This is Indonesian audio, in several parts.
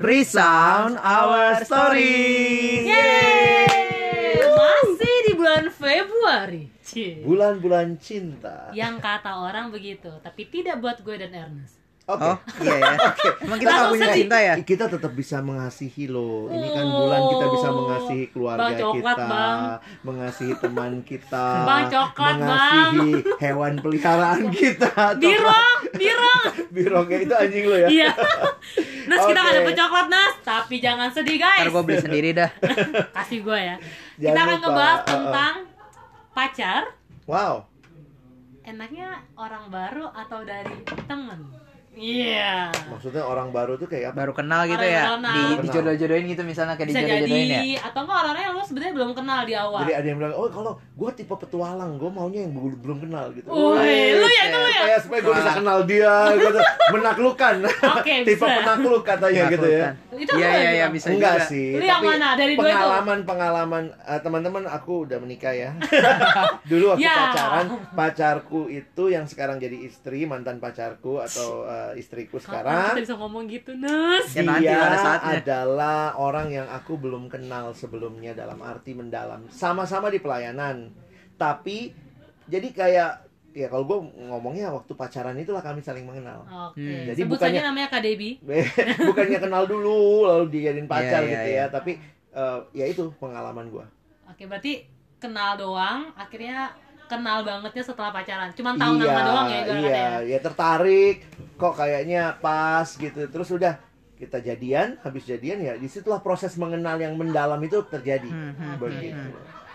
Resound our story. Yeay! Masih di bulan Februari. Bulan-bulan cinta. Yang kata orang begitu, tapi tidak buat gue dan Ernest. Oke. Oh, iya ya. Emang kita nggak punya sedih. cinta ya? Kita tetap bisa mengasihi loh. Ini kan Oh. bulan kita bisa mengasihi keluarga Bang coklat, kita, Bang. mengasihi teman kita, Bang coklat, mengasihi hewan peliharaan kita. Birong, birong. Birongnya itu anjing lo ya. Iya. Nas kita nggak Oke. dapet coklat Nas, tapi jangan sedih guys. Ntar gue beli sendiri dah. Kasih gue ya. Jangan kita akan lupa, ngebahas uh, uh. tentang pacar. Wow. Enaknya orang baru atau dari temen? Iya. Maksudnya orang baru tuh kayak apa? Baru kenal gitu Baru ya. kenal. Di Kenal. dijodoh-jodohin gitu misalnya kayak Bisa dijodoh-jodohin ya. jadi atau enggak orang-orang yang lu sebenarnya belum kenal di awal. Jadi ada yang bilang, oh kalau gue tipe petualang, gue maunya yang belum belum kenal gitu. Woi, lu ya, itu lu ya? Supaya, supaya gue bisa kenal dia, gitu. menaklukkan. Oke, tipe penakluk katanya gitu ya. Itu Iya iya iya bisa Enggak juga. sih. Lu yang tapi mana? Dari dua itu? pengalaman pengalaman eh, teman-teman aku udah menikah ya. Dulu waktu Ya. pacaran, pacarku itu yang sekarang jadi istri, mantan pacarku atau istriku Kapan sekarang. kita bisa ngomong gitu, Nus? Ya, nanti dia saatnya. adalah orang yang aku belum kenal sebelumnya dalam arti mendalam. Sama-sama di pelayanan, tapi jadi kayak ya kalau gue ngomongnya waktu pacaran itulah kami saling mengenal. Oke. Hmm. Jadi Sebut bukannya- namanya Kak Debbie. Bukannya kenal dulu lalu dijadiin pacar Iya, iya, gitu iya. ya, tapi eh, ya itu pengalaman gue. Oke, berarti kenal doang, akhirnya kenal bangetnya setelah pacaran. Cuman tahu nama doang ya, iya, ya. ya tertarik, kok kayaknya pas gitu. Terus udah kita jadian, habis jadian ya di situlah proses mengenal yang mendalam itu terjadi. Hmm, hmm, Begitu.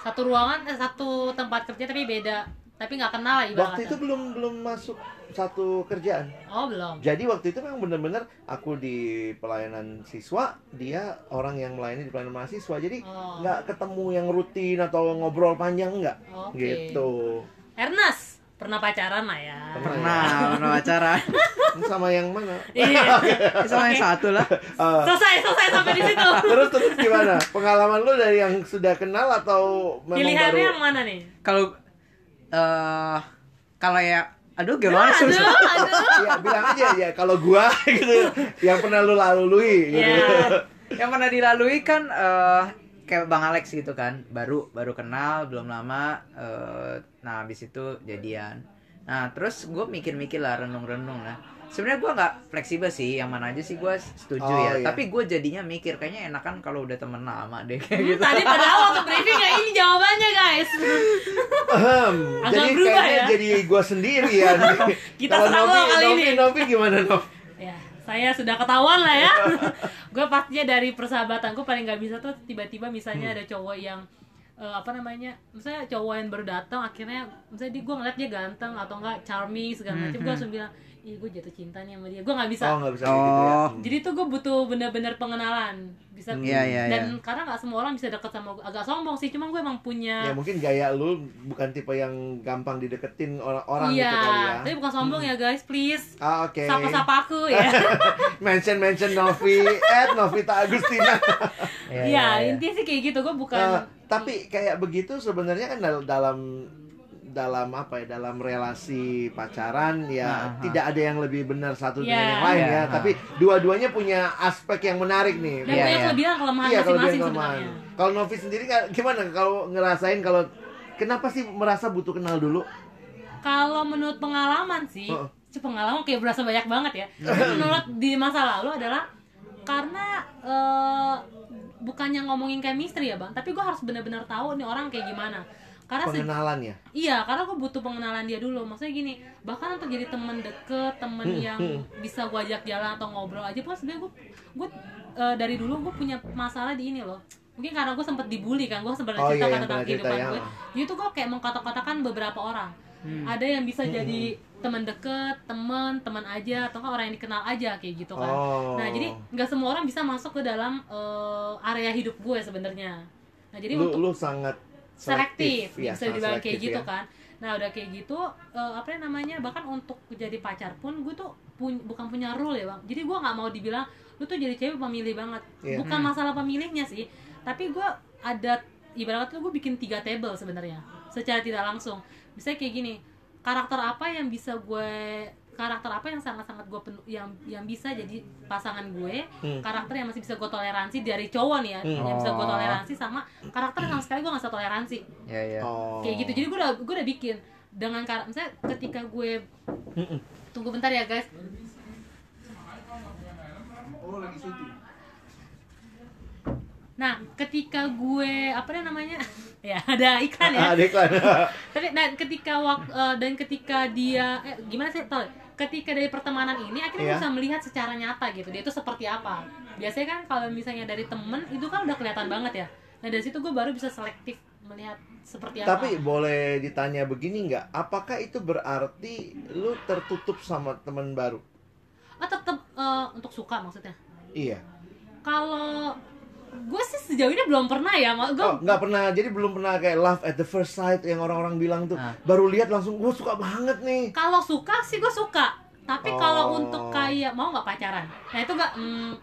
Satu ruangan, eh, satu tempat kerja tapi beda. Tapi nggak kenal ibaratnya. Waktu itu belum belum masuk satu kerjaan. Oh, belum. Jadi waktu itu memang benar-benar aku di pelayanan siswa, dia orang yang melayani di pelayanan mahasiswa. Jadi Oh. nggak ketemu yang rutin atau ngobrol panjang nggak. Oke. Gitu. Ernest, pernah pacaran lah ya. Pernah, pernah pacaran. Ini sama yang mana? Iya. Sama yang satu lah. Eh, Selesai, selesai sampai di situ. terus terus gimana? Pengalaman lu dari yang sudah kenal atau memang Pilihannya baru? yang mana nih? Kalau eh kalau ya aduh gimana Aduh, susah. aduh. Ya bilang aja ya kalau gua gitu yang pernah lu lalui gitu. Iya. yang pernah dilalui kan eh kayak Bang Alex gitu kan baru baru kenal belum lama eh nah habis itu jadian nah terus gue mikir-mikir lah renung-renung lah sebenarnya gue nggak fleksibel sih yang mana aja sih gue setuju Oh, ya iya. tapi gue jadinya mikir kayaknya enakan kalau udah temen lama deh kayak Hmm, gitu Tadi padahal waktu briefing ya ini jawabannya guys. Ahem, Agak jadi berubah kayaknya ya. jadi gua sendiri ya. Kita serang lo kali Novi, ini. Novi gimana Nov? Ya, saya sudah ketahuan lah ya. gue pastinya dari persahabatan gue paling nggak bisa tuh tiba-tiba misalnya Hmm. ada cowok yang eh, apa namanya, misalnya cowok yang baru datang akhirnya misalnya di gue ngeliat dia ganteng atau enggak charming segala macam, gue Mhm. langsung bilang, ih gue jatuh cinta nih sama dia. Gue nggak bisa. Oh nggak bisa kayak gitu ya. Oh. Hmm. Jadi tuh gue butuh bener-bener pengenalan. Bisa Iya, iya, dan iya. karena nggak semua orang bisa deket sama gue. Agak sombong sih, cuma gue emang punya ya mungkin gaya lu bukan tipe yang gampang dideketin orang-orang iya, gitu kali ya. tapi bukan sombong ya guys, please. Ah oke. Sapa-sapa aku ya. mention mention Novi, at Novita Agustina. Iya, intinya sih kayak gitu. Gue bukan Eh, tapi kayak begitu sebenarnya kan dal- dalam dalam apa ya dalam relasi pacaran ya Aha. tidak ada yang lebih benar satu Iya. dengan yang lain Iya, ya aha. tapi dua-duanya punya aspek yang menarik nih dan Iya, punya iya. kelebihan kelemahan Iya, kalau masing-masing sebenarnya. Kalau Novi sendiri gimana kalau ngerasain kalau kenapa sih merasa butuh kenal dulu? Kalau menurut pengalaman sih, itu pengalaman kayak berasa banyak banget ya. Tapi menurut di masa lalu adalah karena eh, bukannya ngomongin chemistry ya bang, tapi gue harus benar-benar tahu nih orang kayak gimana. Karena Pengenalan ya. iya, karena gue butuh pengenalan dia dulu. Maksudnya gini, bahkan untuk jadi temen deket, temen Hmm, yang hmm. bisa gue ajak jalan atau ngobrol aja, pas sebenarnya gue, gue eh, dari dulu gue punya masalah di ini loh. Mungkin karena gue sempet dibully kan, gue sebenarnya Oh, cerita iya, kan tentang kehidupan ya. gue. Jadi tuh gue kayak mengkotak-kotakan beberapa orang. Hmm. Ada yang bisa jadi teman deket, teman, teman aja, atau kan orang yang dikenal aja kayak gitu kan. Oh. Nah jadi nggak semua orang bisa masuk ke dalam eh, area hidup gue sebenarnya. Nah jadi lu untuk lu sangat selektif, ya, bisa dibilang kayak selektif gitu ya. kan. Nah udah kayak gitu, eh, apa yang namanya bahkan untuk jadi pacar pun gue tuh pun- bukan punya rule ya bang. Jadi gue nggak mau dibilang lu tuh jadi cewek pemilih banget. Iya. Bukan Hmm. masalah pemilihnya sih, tapi gue ada ibaratnya gue bikin tiga table sebenarnya, secara tidak langsung. Bisa kayak gini, karakter apa yang bisa gue karakter apa yang sangat-sangat gue penuh yang yang bisa jadi pasangan gue Hmm. karakter yang masih bisa gue toleransi dari cowok nih ya Hmm. yang bisa gue Oh. toleransi sama karakter yang sama sekali gue gak bisa toleransi ya ya Oh. kayak gitu jadi gue udah gue udah bikin dengan karakter misalnya ketika gue tunggu bentar ya guys Nah, ketika gue apa namanya? ya, ada iklan ya. Ah, ada iklan. Tapi dan ketika wak- eh, dan ketika dia eh, gimana sih tau ketika dari pertemanan ini akhirnya Iya. bisa melihat secara nyata gitu dia itu seperti apa biasanya kan kalau misalnya dari temen itu kan udah kelihatan banget ya nah dari situ gue baru bisa selektif melihat seperti apa Tapi boleh ditanya begini nggak? Apakah itu berarti lu tertutup sama teman baru? ah tetap eh, untuk suka maksudnya Iya. kalau gue sih sejauh ini belum pernah ya gue Oh, nggak pernah. Jadi belum pernah kayak love at the first sight yang orang-orang bilang tuh. Ah. Baru lihat langsung gue suka banget nih. kalau suka sih gue suka tapi Oh. kalau untuk kayak mau nggak pacaran nah itu gak hmm,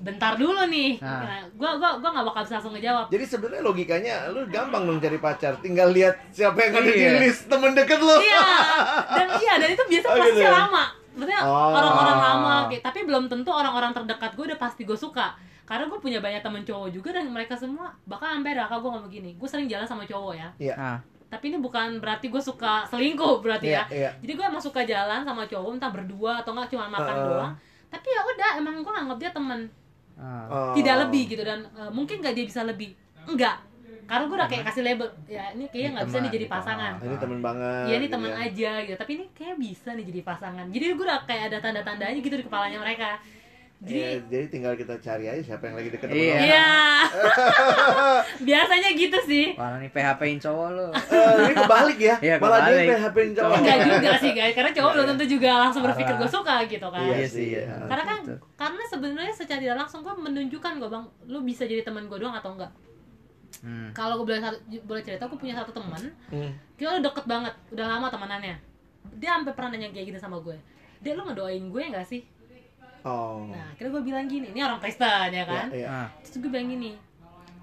bentar dulu nih Nah. nah, gue gua gua nggak bakal bisa langsung ngejawab Jadi sebenarnya logikanya lu gampang dong cari pacar. Tinggal lihat siapa yang ada di Iya. list temen deket lu. iya dan iya dan itu biasa Oh, pasti gitu ya? lama maksudnya Oh. orang-orang lama kayak tapi belum tentu orang-orang terdekat gue udah pasti gue suka karena gue punya banyak temen cowok juga dan mereka semua bahkan sampai kakak gue ngomong gini gue sering jalan sama cowok ya Iya. ah tapi ini bukan berarti gue suka selingkuh berarti ya Iya, iya. jadi gue emang suka jalan sama cowok entah berdua atau enggak cuma makan Heeh. doang tapi ya udah emang gue nganggap dia temen. Oh. tidak lebih gitu dan eh, mungkin nggak dia bisa lebih enggak karena gue udah kayak kasih label ya ini kayaknya nggak bisa Teman, nih jadi pasangan Ah, Ini temen banget. Iya ini gitu teman ya. aja gitu, tapi ini kayak bisa nih jadi pasangan. Jadi gue udah kayak ada tanda-tandanya gitu di kepalanya mereka. Iya, Jadi jadi tinggal kita cari aja siapa yang lagi deket sama Iya. lo. Iya. Biasanya gitu sih. Wah nih PHP-in cowok lu. Eh, ini kebalik ya. Iya, Malah dia kebalik. PHP-in cowok. Enggak juga sih guys, karena cowok belum tentu juga langsung berpikir Parah. gue suka gitu kan. Iya Iya sih. sih, ya. iya. Karena kan Gitu. karena sebenarnya secara tidak langsung gue menunjukkan gue bang, lu bisa jadi teman gue doang atau enggak. Hmm. Kalau gue boleh satu, boleh cerita, gue punya satu teman, Hmm. kita udah deket banget, udah lama temanannya. Dia sampai pernah nanya kayak gitu sama gue. Dia lu ngedoain gue nggak sih? Oh. Nah, akhirnya gue bilang gini, ini orang Kristen ya kan? Iya, iya. Ah. terus gue bilang gini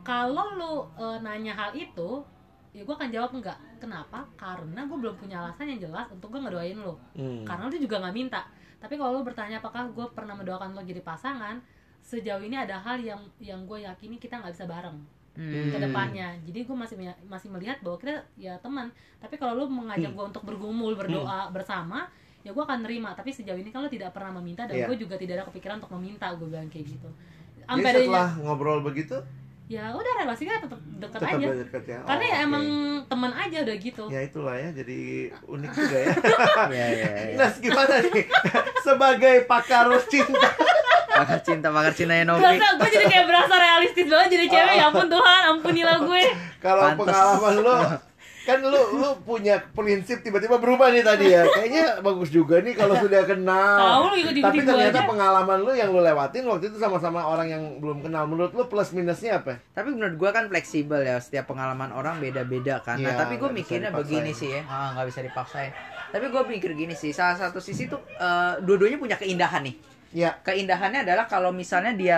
kalau lu eh, nanya hal itu ya gue akan jawab enggak kenapa karena gue belum punya alasan yang jelas untuk gue ngedoain lu Hmm. karena lu juga nggak minta tapi kalau lu bertanya apakah gue pernah mendoakan lo jadi pasangan sejauh ini ada hal yang yang gue yakini kita nggak bisa bareng Hmm. ke depannya jadi gue masih masih melihat bahwa kita ya teman tapi kalau lu mengajak gue untuk bergumul berdoa bersama ya gue akan nerima tapi sejauh ini kan lu tidak pernah meminta dan Iya. gue juga tidak ada kepikiran untuk meminta gue bilang kayak gitu Jadi Sampai ada setelah ngobrol begitu, ya udah relasinya tetap dekat tetap aja deket ya. karena Oh, ya oke. emang teman aja udah gitu Ya itulah ya, jadi unik juga ya. Iya iya iya. Nas gimana nih? Sebagai pakar cinta. Pakar cinta pakar cinta yang Novi. berasa gue jadi kayak berasa realistis banget jadi cewek ya ampun Tuhan ampunilah gue Kalau pengalaman lo kan lu lu punya prinsip tiba-tiba berubah nih tadi ya kayaknya bagus juga nih kalau sudah kenal Tahu lu ikut-ikutin tapi ternyata aja. pengalaman lu yang lu lewatin waktu itu sama-sama orang yang belum kenal menurut lu plus minusnya apa Tapi menurut gua kan fleksibel ya, setiap pengalaman orang beda-beda kan. Nah, Iya, tapi gua mikirnya begini sih ya, ah nggak bisa dipaksain. Tapi gua mikir gini sih, salah satu sisi tuh eh, dua-duanya punya keindahan nih. ya Keindahannya adalah kalau misalnya dia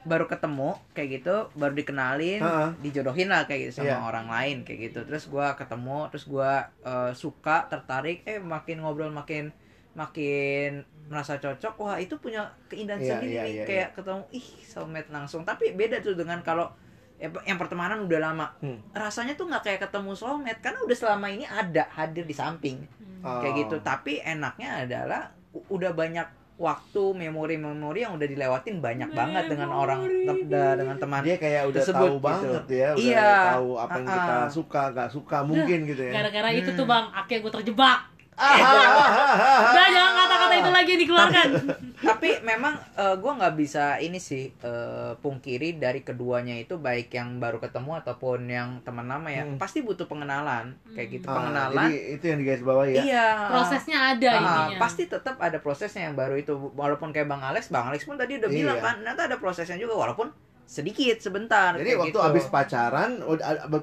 baru ketemu kayak gitu, baru dikenalin, Heeh. dijodohin lah kayak gitu sama Iya. orang lain kayak gitu. Terus gua ketemu, terus gua eh, suka, tertarik, eh makin ngobrol makin makin merasa cocok. Wah, itu punya keindahan Iya, sendiri iya, nih iya, kayak ketemu ih soulmate langsung. Tapi beda tuh dengan kalau ya, yang pertemanan udah lama. Hmm. Rasanya tuh nggak kayak ketemu soulmate karena udah selama ini ada hadir di samping kayak Oh. gitu. Tapi enaknya adalah udah banyak waktu memori-memori yang udah dilewatin banyak banget dengan orang da- dengan teman dia kayak udah tersebut tahu gitu. banget ya udah Iya. tahu apa yang kita suka gak suka mungkin gitu ya gara-gara itu Hmm. tuh bang akhirnya gue terjebak udah jangan kata-kata itu lagi yang dikeluarkan tapi memang eh, gua nggak bisa ini sih eh, pungkiri dari keduanya itu baik yang baru ketemu ataupun yang teman lama ya Hmm. pasti butuh pengenalan kayak gitu Ah, pengenalan jadi itu yang digaris bawah ya iya prosesnya ada Ah, intinya pasti tetap ada prosesnya yang baru itu walaupun kayak bang Alex bang Alex pun tadi udah Iya. bilang kan ternyata ada prosesnya juga walaupun sedikit sebentar Jadi kayak waktu gitu. abis pacaran,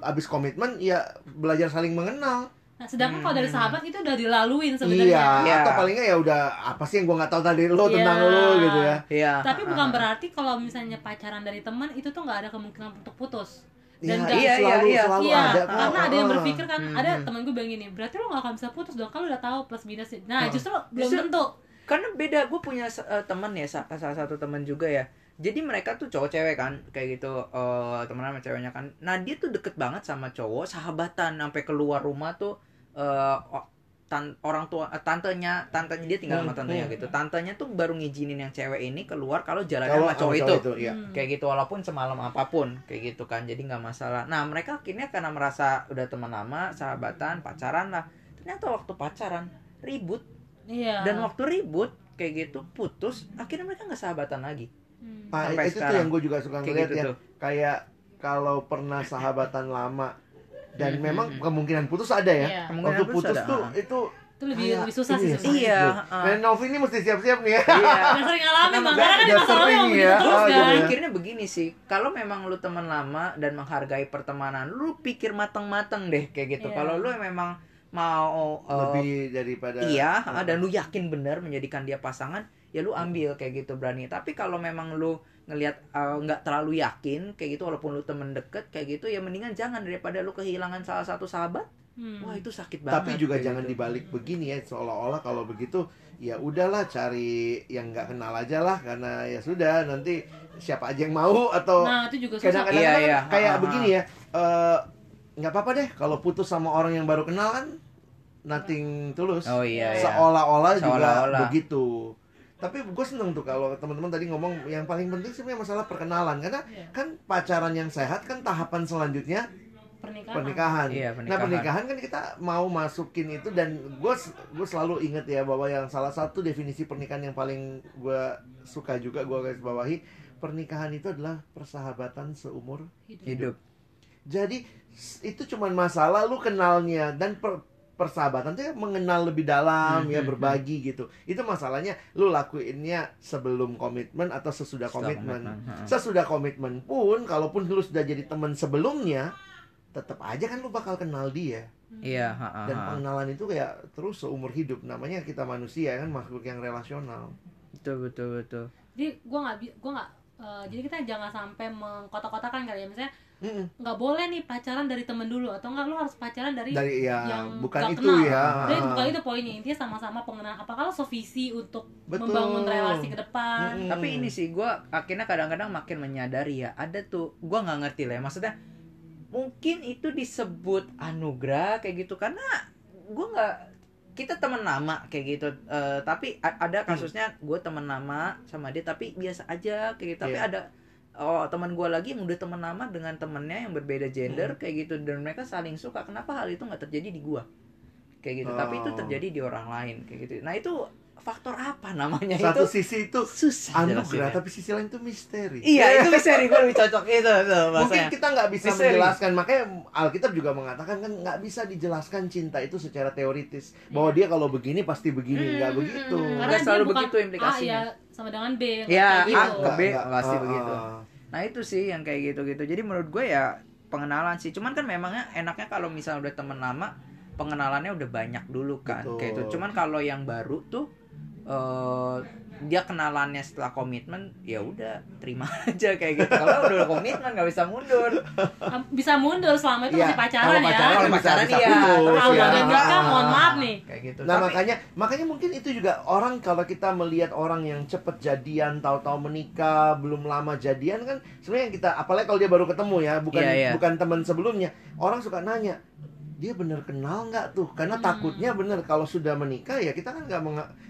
abis komitmen, ya belajar saling mengenal. Nah sedangkan kalau dari Hmm. sahabat itu udah dilaluin Iya, sebenarnya Iya. atau palingnya ya udah apa sih yang gua nggak tahu tadi lo Iya. tentang lo gitu ya. Iya. tapi ah, bukan ah. berarti kalau misalnya pacaran dari teman itu tuh nggak ada kemungkinan untuk putus dan Iya, nggak- iya, selalu, iya, selalu Iya, ada karena ada yang berpikir kan, Hmm, ada hmm. temen gue bilang gini, berarti lo gak akan bisa putus dong, kalau udah tahu plus minus. Nah, Ah. justru belum Justru- tentu. karena beda gue punya uh, teman ya sa- salah satu teman juga ya jadi mereka tuh cowok cewek kan kayak gitu uh, temenan sama ceweknya kan nah dia tuh deket banget sama cowok sahabatan sampai keluar rumah tuh uh, tan- orang tua eh, tantenya tantenya dia tinggal sama Hmm, tantenya hmm. gitu tantenya tuh baru ngizinin yang cewek ini keluar kalau jalannya Kalau sama cowok sama itu iya. Hmm. kayak gitu walaupun semalam apa pun kayak gitu kan jadi nggak masalah nah mereka akhirnya karena merasa udah teman lama sahabatan pacaran lah ternyata waktu pacaran ribut Iya. dan waktu ribut kayak gitu putus akhirnya mereka nggak sahabatan lagi Hmm. Ah, Sampai itu tuh sekarang. yang gue juga suka ngeliat gitu ya tuh kayak kalau pernah sahabatan lama dan Hmm, memang hmm, hmm. kemungkinan putus ada ya Iya. Kemungkinan waktu putus putus ada, tuh ah. itu Itu lebih lebih susah sih ya, sebenarnya. Iya, ah. dan Novi ini mesti siap-siap nih ya Udah sering ngalamin, bang. Karena kan di udah masa lalu sering emang begitu ya. terus Oh, kan. gitu ya. akhirnya begini sih kalau memang lu teman lama dan menghargai pertemanan lu pikir mateng-mateng deh kayak gitu Iya. kalau lu memang mau uh, lebih daripada iya Ah. dan lu yakin benar menjadikan dia pasangan ya lu ambil kayak gitu berani tapi kalau memang lu ngelihat uh, nggak terlalu yakin kayak gitu walaupun lu temen deket kayak gitu ya mendingan jangan daripada lu kehilangan salah satu sahabat Hmm. wah itu sakit banget tapi juga jangan gitu. dibalik begini ya seolah-olah kalau begitu ya udahlah cari yang nggak kenal aja lah karena ya sudah nanti siapa aja yang mau atau Nah, itu juga kadang-kadang Iya, kan iya. kayak Ha, ha, begini ya eh, nggak apa-apa deh kalau putus sama orang yang baru kenal kan nothing tulus oh iya iya seolah-olah juga Seolah-olah. begitu tapi gue seneng tuh kalau teman-teman tadi ngomong yang paling penting sebenarnya masalah perkenalan karena Iya. kan pacaran yang sehat kan tahapan selanjutnya Pernikahan. pernikahan. Iya, Nah pernikahan. pernikahan kan kita mau masukin itu dan gue gue selalu inget ya bahwa yang salah satu definisi pernikahan yang paling gue suka juga gue garis bawahi pernikahan itu adalah persahabatan seumur. Hidup. hidup Jadi itu cuman masalah lu kenalnya dan per- persahabatan tuh ya mengenal lebih dalam Hmm, ya hmm, berbagi gitu. Itu masalahnya lu lakuinnya sebelum komitmen atau sesudah komitmen. Sesudah komitmen pun kalaupun lu sudah jadi teman sebelumnya tetap aja kan lu bakal kenal dia iya ha, ha, dan pengenalan itu kayak terus seumur hidup namanya kita manusia kan makhluk yang relasional betul betul betul Jadi gue nggak, gua nggak. eh, jadi kita jangan sampai mengkotak-kotakan kali ya. Misalnya Nggak boleh nih pacaran dari temen dulu atau enggak lu harus pacaran dari, dari ya yang bukan nggak itu kenal. ya Jadi bukan itu poinnya intinya sama-sama pengenalan. Apakah lo sevisi untuk Betul. membangun relasi ke depan? Mm-mm. tapi ini sih gue akhirnya kadang-kadang makin menyadari ya ada tuh gue nggak ngerti lah ya. maksudnya mungkin itu disebut anugerah kayak gitu karena gue nggak kita teman lama kayak gitu Eh, tapi ada kasusnya gue teman lama sama dia tapi biasa aja kayak gitu tapi Iya. ada oh teman gue lagi yang udah teman lama dengan temennya yang berbeda gender kayak gitu. Dan mereka saling suka. Kenapa hal itu nggak terjadi di gue kayak gitu. Tapi itu Oh. terjadi di orang lain kayak gitu. Nah itu faktor apa namanya satu itu? sisi itu susah anugerah tapi sisi lain itu misteri. Iya itu misteri. Gue lebih cocok itu tuh mungkin kita nggak bisa Misteri. menjelaskan. Makanya Alkitab juga mengatakan kan nggak bisa dijelaskan cinta itu secara teoritis. Bahwa dia kalau begini pasti begini nggak Hmm, begitu. hmm, Karena Nggak selalu bukan begitu implikasinya. A ya sama dengan B. Ya, kayak A gitu. ke B pasti ah, begitu. ah. Nah itu sih yang kayak gitu-gitu. Jadi menurut gue ya pengenalan sih. Cuman kan memangnya enaknya kalau misalnya udah temen lama pengenalannya udah banyak dulu kan. Betul. Kayak itu. Cuman kalau yang baru tuh eh dia kenalannya setelah komitmen ya udah terima aja kayak gitu. Kalau udah komitmen nggak bisa mundur. Bisa mundur selama itu Iya, masih pacaran kalau ya. pacaran Kalau bisa- pacaran bisa iya. putus, Kalau ya. udah nikah, Ah, mohon maaf nih. Kayak gitu. Nah Tapi- makanya makanya mungkin itu juga orang kalau kita melihat orang yang cepet jadian tahu-tahu menikah belum lama jadian kan sebenarnya kita apalagi kalau dia baru ketemu ya bukan Iya, iya. bukan teman sebelumnya orang suka nanya dia bener kenal nggak tuh karena Hmm. takutnya bener kalau sudah menikah ya kita kan nggak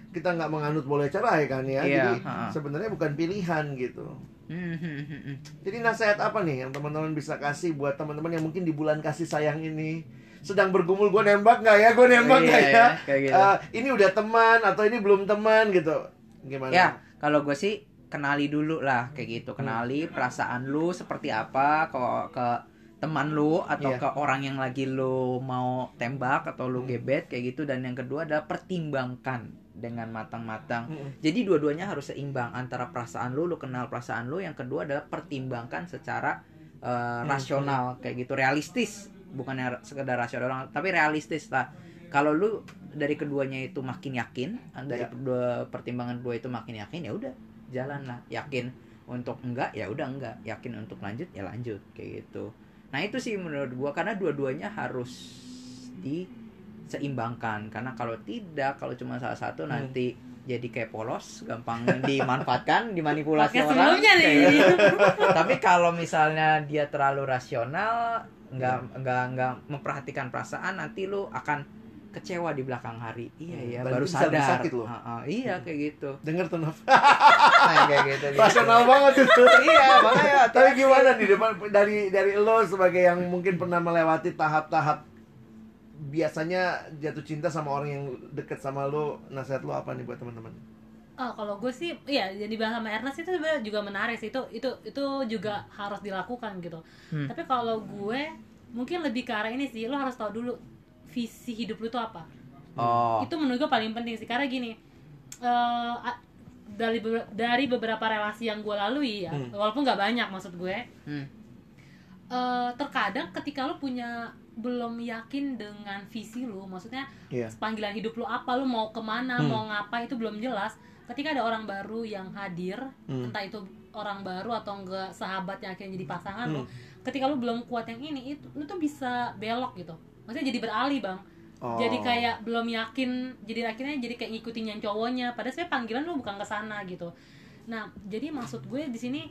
kita nggak menganut boleh cerai kan ya Iya, jadi ha. sebenarnya bukan pilihan gitu Hmm, hmm, hmm, hmm. jadi nasihat apa nih yang teman-teman bisa kasih buat teman-teman yang mungkin di bulan kasih sayang ini sedang bergumul gue nembak nggak ya gue nembak Iya, nggak iya, ya kayak gitu. Eh, ini udah teman atau ini belum teman gitu gimana Ya, kalau gue sih kenali dulu lah kayak gitu. Hmm. Kenali perasaan lu seperti apa ke ke teman lu atau Iya. ke orang yang lagi lu mau tembak atau lu Hmm. gebet kayak gitu dan yang kedua adalah pertimbangkan dengan matang-matang. Mm-mm. Jadi dua-duanya harus seimbang antara perasaan lu, lu kenal perasaan lu, yang kedua adalah pertimbangkan secara eh, Hmm. rasional kayak gitu, realistis, bukannya sekedar rasional, tapi realistis lah. Kalau lu dari keduanya itu makin yakin, dari kedua pertimbangan dua itu makin yakin, ya udah jalan lah, yakin untuk enggak ya udah enggak, yakin untuk lanjut ya lanjut kayak gitu. nah itu sih menurut gua karena dua-duanya harus diseimbangkan karena kalau tidak kalau cuma salah satu Hmm. nanti jadi kayak polos gampang dimanfaatkan dimanipulasi Podcast orang sebelumnya nih. gitu. tapi kalau misalnya dia terlalu rasional nggak nggak nggak memperhatikan perasaan nanti lu akan kecewa di belakang hari iya Hmm, ya dan baru bisa sadar sakit loh. Ah, ah, iya kayak gitu Dengar tuh nah, kayak gitu, gitu. Rasional banget itu. iya makanya Tapi gimana nih depan dari dari lo sebagai yang mungkin pernah melewati tahap-tahap biasanya jatuh cinta sama orang yang deket sama lo, nasihat lo apa nih buat teman-teman? Oh, kalau gue sih, iya, jadi bahas sama Ernest itu sebenarnya juga menarik sih. Itu itu itu juga harus dilakukan gitu. Hmm. Tapi kalau gue mungkin lebih ke arah ini sih, lo harus tahu dulu visi hidup lu tuh apa. oh Itu menurut gue paling penting sih karena gini. eh, a- dari dari beberapa relasi yang gue lalui ya, Hmm. walaupun nggak banyak maksud gue, hmm. eh, terkadang ketika lo punya belum yakin dengan visi lu, maksudnya Iya. panggilan hidup lu apa, lu mau ke mana, Hmm. mau ngapa itu belum jelas. Ketika ada orang baru yang hadir, Hmm. entah itu orang baru atau enggak sahabat yang akhirnya jadi pasangan lu, Hmm. ketika lu belum kuat yang ini, itu lu tuh bisa belok gitu. Maksudnya jadi beralih bang. Oh. Jadi kayak belum yakin, jadi akhirnya jadi kayak ngikutin yang cowoknya. Padahal sebenarnya panggilan lu bukan ke sana gitu. Nah, jadi maksud gue di sini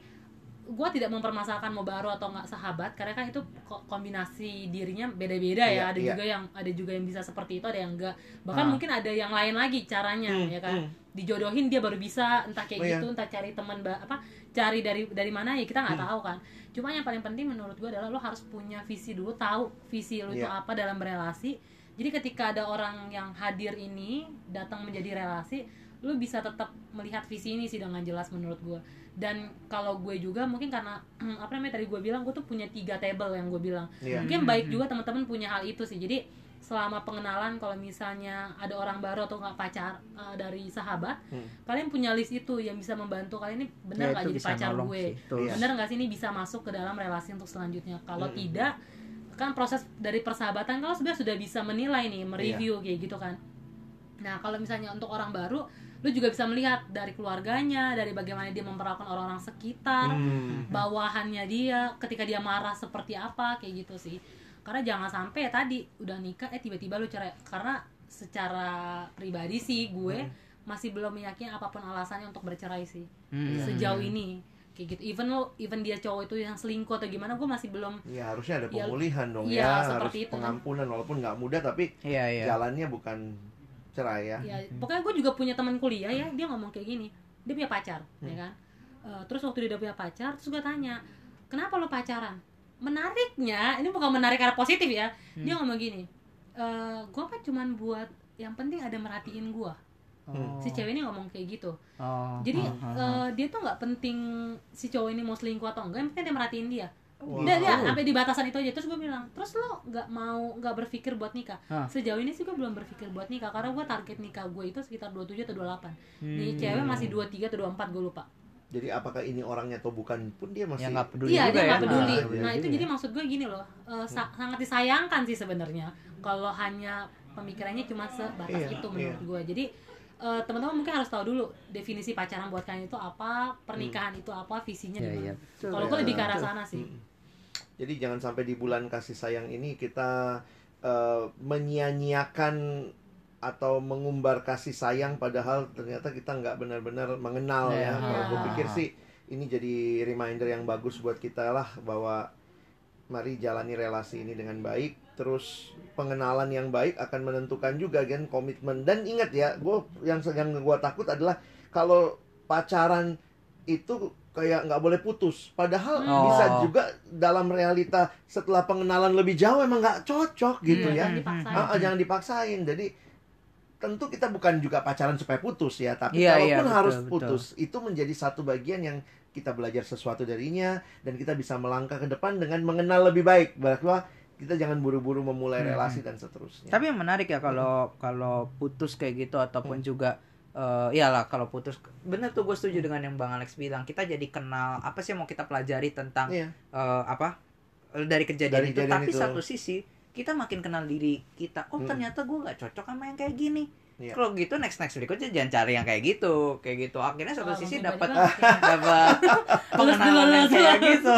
gue tidak mempermasalahkan mau baru atau nggak sahabat karena kan itu ko- kombinasi dirinya beda-beda Iya, ya ada iya. juga yang ada juga yang bisa seperti itu ada yang enggak bahkan Ah. mungkin ada yang lain lagi caranya Hmm, ya kan hmm. dijodohin dia baru bisa entah kayak Oh, iya. gitu entah cari teman apa cari dari dari mana ya kita nggak Hmm. tahu kan cuma yang paling penting menurut gue adalah lo harus punya visi dulu tahu visi lo itu Iya. apa dalam berelasi jadi ketika ada orang yang hadir ini datang menjadi relasi lu bisa tetap melihat visi ini sih dengan jelas menurut gue dan kalau gue juga mungkin karena apa namanya tadi gue bilang gue tuh punya tiga table yang gue bilang Iya. mungkin Hmm, baik hmm. juga teman-teman punya hal itu sih jadi selama pengenalan kalau misalnya ada orang baru atau nggak pacar eh, dari sahabat Hmm. kalian punya list itu yang bisa membantu kalian ini benar Ya, nggak itu jadi pacar gue sih. Benar nggak sih ini bisa masuk ke dalam relasi untuk selanjutnya kalau Hmm. tidak kan proses dari persahabatan kalau sebenarnya sudah bisa menilai nih mereview Iya. kayak gitu kan nah kalau misalnya untuk orang baru lu juga bisa melihat dari keluarganya dari bagaimana dia memperlakukan orang-orang sekitar Hmm. bawahannya dia ketika dia marah seperti apa kayak gitu sih karena jangan sampai ya tadi udah nikah eh tiba-tiba lu cerai karena secara pribadi sih gue Hmm. masih belum meyakini apa pun alasannya untuk bercerai sih Hmm. sejauh ini kayak gitu even lo even dia cowok itu yang selingkuh atau gimana gue masih belum Ya harusnya ada Ya, pemulihan dong iya, ya, harus seperti itu kan. pengampunan walaupun nggak mudah tapi iya iya jalannya bukan cerai ya. ya pokoknya gue juga punya teman kuliah ya dia ngomong kayak gini dia punya pacar Hmm. ya kan Eh, terus waktu dia udah punya pacar terus gue tanya kenapa lo pacaran menariknya ini bukan menarik karena positif ya dia Hmm. ngomong gini eh gue kan cuman buat yang penting ada merhatiin gue Hmm. si cewek ini ngomong kayak gitu Oh. jadi Oh, oh, oh. eh, dia tuh nggak penting si cowok ini mau selingkuh atau enggak yang penting dia merhatiin dia Wow. Udah dia sampai di batasan itu aja terus gue bilang terus lo nggak mau nggak berpikir buat nikah Hah. sejauh ini sih gue belum berpikir buat nikah karena gue target nikah gue itu sekitar 27 atau 28 nih Hmm. cewek masih 23 atau 24 gue lupa Jadi apakah ini orangnya atau bukan pun dia masih ya nggak peduli iya juga dia ya nggak peduli Ah, nah iya itu juga jadi ya. maksud gue gini loh eh, sa- sangat disayangkan sih sebenarnya kalau hanya pemikirannya cuma sebatas Iya, itu menurut gue jadi eh, teman-teman mungkin harus tahu dulu definisi pacaran buat kalian itu apa pernikahan itu apa visinya Iya, gimana iya. Betul, kalau ya. gue lebih ke arah sana sih Mm. Jadi jangan sampai di bulan kasih sayang ini kita eh, menyia-nyiakan atau mengumbar kasih sayang padahal ternyata kita nggak benar-benar mengenal ya. Ya. Kalau gue Ya. pikir sih ini jadi reminder yang bagus buat kita lah bahwa mari jalani relasi ini dengan baik. Terus pengenalan yang baik akan menentukan juga kan komitmen dan ingat ya, gue yang yang gue takut adalah kalau pacaran itu kayak nggak boleh putus. Padahal Hmm. bisa Oh. juga dalam realita setelah pengenalan lebih jauh emang nggak cocok gitu Iya, ya. jangan dipaksain. Ah, ah, jangan dipaksain. Jadi tentu kita bukan juga pacaran supaya putus ya, tapi Iya, kalaupun iya, betul, harus betul. putus itu menjadi satu bagian yang kita belajar sesuatu darinya dan kita bisa melangkah ke depan dengan mengenal lebih baik bahwa kita jangan buru-buru memulai Hmm. relasi dan seterusnya. Tapi yang menarik ya kalau kalau putus kayak gitu ataupun juga eh iyalah kalau putus bener tuh gue setuju dengan yang bang Alex bilang kita jadi kenal apa sih yang mau kita pelajari tentang Iya. eh, apa dari kejadian Dari itu kejadian tapi itu. satu sisi kita makin kenal diri kita oh Hmm. ternyata gue nggak cocok sama yang kayak gini Iya. kalau gitu next next berikutnya jangan cari yang kayak gitu kayak gitu akhirnya satu Oh, sisi dapat dapat pengenalan yang kayak gitu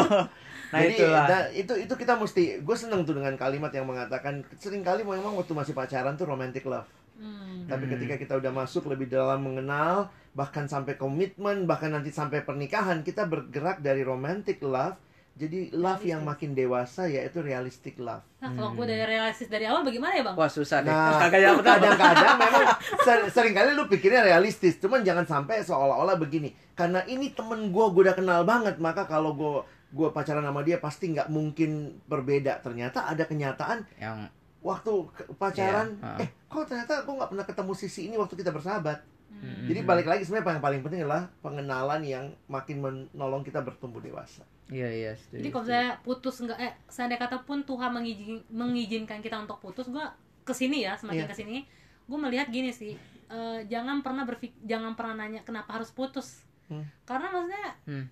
Nah, Jadi itulah. nah, itu itu kita mesti gue seneng tuh dengan kalimat yang mengatakan sering kali memang waktu masih pacaran tuh romantic love. Hmm. Tapi Hmm. ketika kita udah masuk lebih dalam mengenal, bahkan sampai komitmen, bahkan nanti sampai pernikahan, kita bergerak dari romantic love jadi love yang makin dewasa yaitu realistic love. Nah, kalau gue dari realistis dari awal bagaimana ya bang? Wah susah deh. Nah, kadang-kadang memang ser- sering kali lu pikirnya realistis, cuman jangan sampai seolah-olah begini. Karena ini temen gue, gue udah kenal banget, maka kalau gue gue pacaran sama dia pasti nggak mungkin berbeda. Ternyata ada kenyataan Yang waktu pacaran, Iya, eh kok ternyata gue nggak pernah ketemu sisi ini waktu kita bersahabat. Hmm. Jadi balik lagi sebenarnya yang paling penting adalah pengenalan yang makin menolong kita bertumbuh dewasa. Iya iya. setuju, Jadi kalau saya putus enggak eh seandainya kata pun Tuhan mengizin, mengizinkan kita untuk putus, gua ke sini ya semakin Iya. ke sini, gue melihat gini sih, eh, jangan pernah berpik jangan pernah nanya kenapa harus putus, Hmm. karena maksudnya Hmm.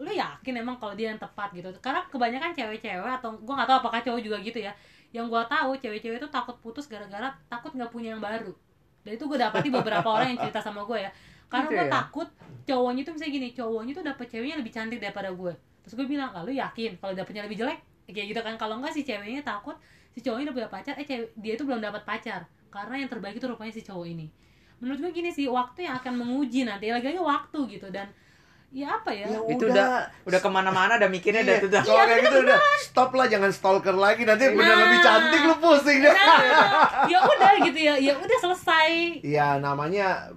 Lu yakin emang kalau dia yang tepat gitu, karena kebanyakan cewek-cewek atau gue nggak tahu apakah cowok juga gitu ya, yang gua tahu cewek-cewek itu takut putus gara-gara takut nggak punya yang baru, dan itu gue dapati beberapa orang yang cerita sama gue ya, karena Gitu gue ya? takut cowoknya tuh misalnya gini, cowoknya tuh dapet ceweknya lebih cantik daripada gue, terus gue bilang lalu yakin kalau dapetnya lebih jelek? Kayak gitu kan. Kalau enggak si ceweknya takut si cowoknya udah punya pacar eh cewek, dia itu belum dapat pacar. Karena yang terbaik itu rupanya si cowok ini. Menurut gue gini sih waktu yang akan menguji nanti lagi-lagi waktu gitu. Dan ya apa ya, itu udah udah ke mana-mana udah mikirnya Iya, udah udah. kalau kayak gitu udah stop lah jangan stalker lagi nanti bener Nah. lebih cantik lu pusing deh. nah, ya udah gitu ya ya udah selesai Ya namanya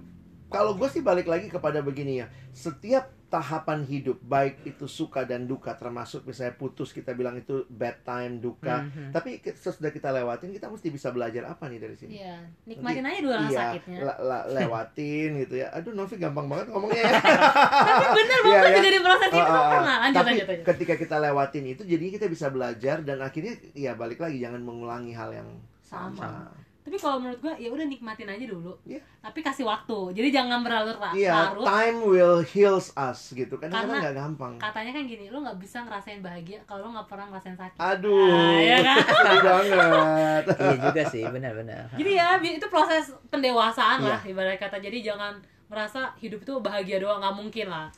kalau gue sih balik lagi kepada begini ya. Setiap tahapan hidup baik itu suka dan duka termasuk misalnya putus kita bilang itu bad time duka. Mhm. Tapi sesudah kita lewatin kita mesti bisa belajar apa nih dari sini? Iya, nikmatin aja dulu rasa Iya, sakitnya. la- la- lewatin gitu ya. Aduh Novi gampang banget ngomongnya ya. Tapi bener banget iya. juga di proses itu ah. pernah. Lanjut, Tapi lanjut, lanjut. ketika kita lewatin itu jadinya kita bisa belajar dan akhirnya ya balik lagi jangan mengulangi hal yang sama. Sama. Tapi kalau menurut gua ya udah nikmatin aja dulu. Iya. Tapi kasih waktu. Jadi jangan berlarut-larut. Iya, time will heals us gitu kan. Karena nggak gampang. Katanya kan gini, lu nggak bisa ngerasain bahagia kalau lu nggak pernah ngerasain sakit. Aduh, Ah, iya kan? banget. Iya juga sih, benar-benar. Jadi ya itu proses pendewasaan Iya. lah ibarat kata. Jadi jangan merasa hidup itu bahagia doang, nggak mungkin lah.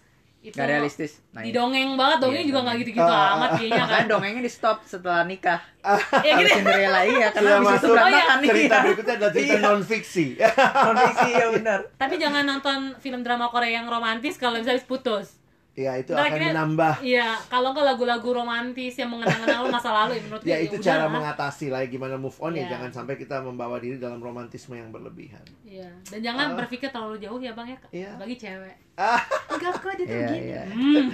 Itu Gak realistis. Nah, Di dongeng banget, dongeng Iya, juga nggak gitu-gitu Ah, amat kayaknya kan. dongengnya di stop setelah nikah. ya gitu. Cinderella iya karena Sudah habis itu masuk. berantakan nih. Cerita berikutnya adalah cerita Iya. non fiksi. Kondisi ya benar. Tapi jangan nonton film drama Korea yang romantis kalau bisa habis putus. Ya itu Ntar akan akhirnya- menambah. Iya, kalau nggak lagu-lagu romantis yang mengenang-kenang masa lalu ya menurut gue Ya itu udah cara lah. mengatasi lah gimana move on ya Iya. jangan sampai kita membawa diri dalam romantisme yang berlebihan. Iya, dan jangan Ah. berpikir terlalu jauh ya bang ya, Iya. bagi cewek. Ah. Enggak kok dia tuh Iya, gini. iya. Hmm.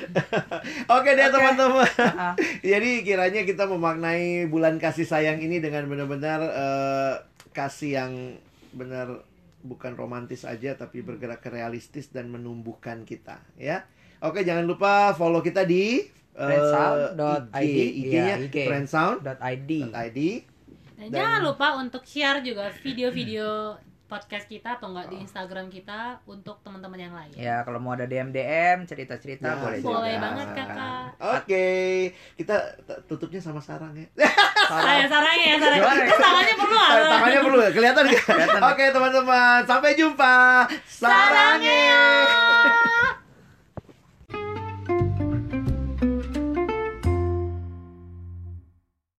Oke deh Oke. teman-teman. Jadi kiranya kita memaknai bulan kasih sayang ini dengan benar-benar eh, kasih yang benar bukan romantis aja tapi bergerak ke realistis dan menumbuhkan kita ya. Oke jangan lupa follow kita di eh, Friendsound.id. IG, IG-nya IG. friendsound.id. .id. Dan, Dan- jangan lupa untuk share juga video-video podcast kita atau enggak di Instagram kita untuk teman-teman yang lain. Ya kalau mau ada DM DM Ya, cerita-cerita boleh Boleh juga. banget kakak. Oke, kita t- tutupnya sama sarang ya. Saya sarangnya ya sarangnya. Gimana ya? Terus tangannya perlu apa? Tangannya perlu ya? kelihatan nggak? Kelihatan. Oke teman-teman, sampai jumpa. Sarangnya.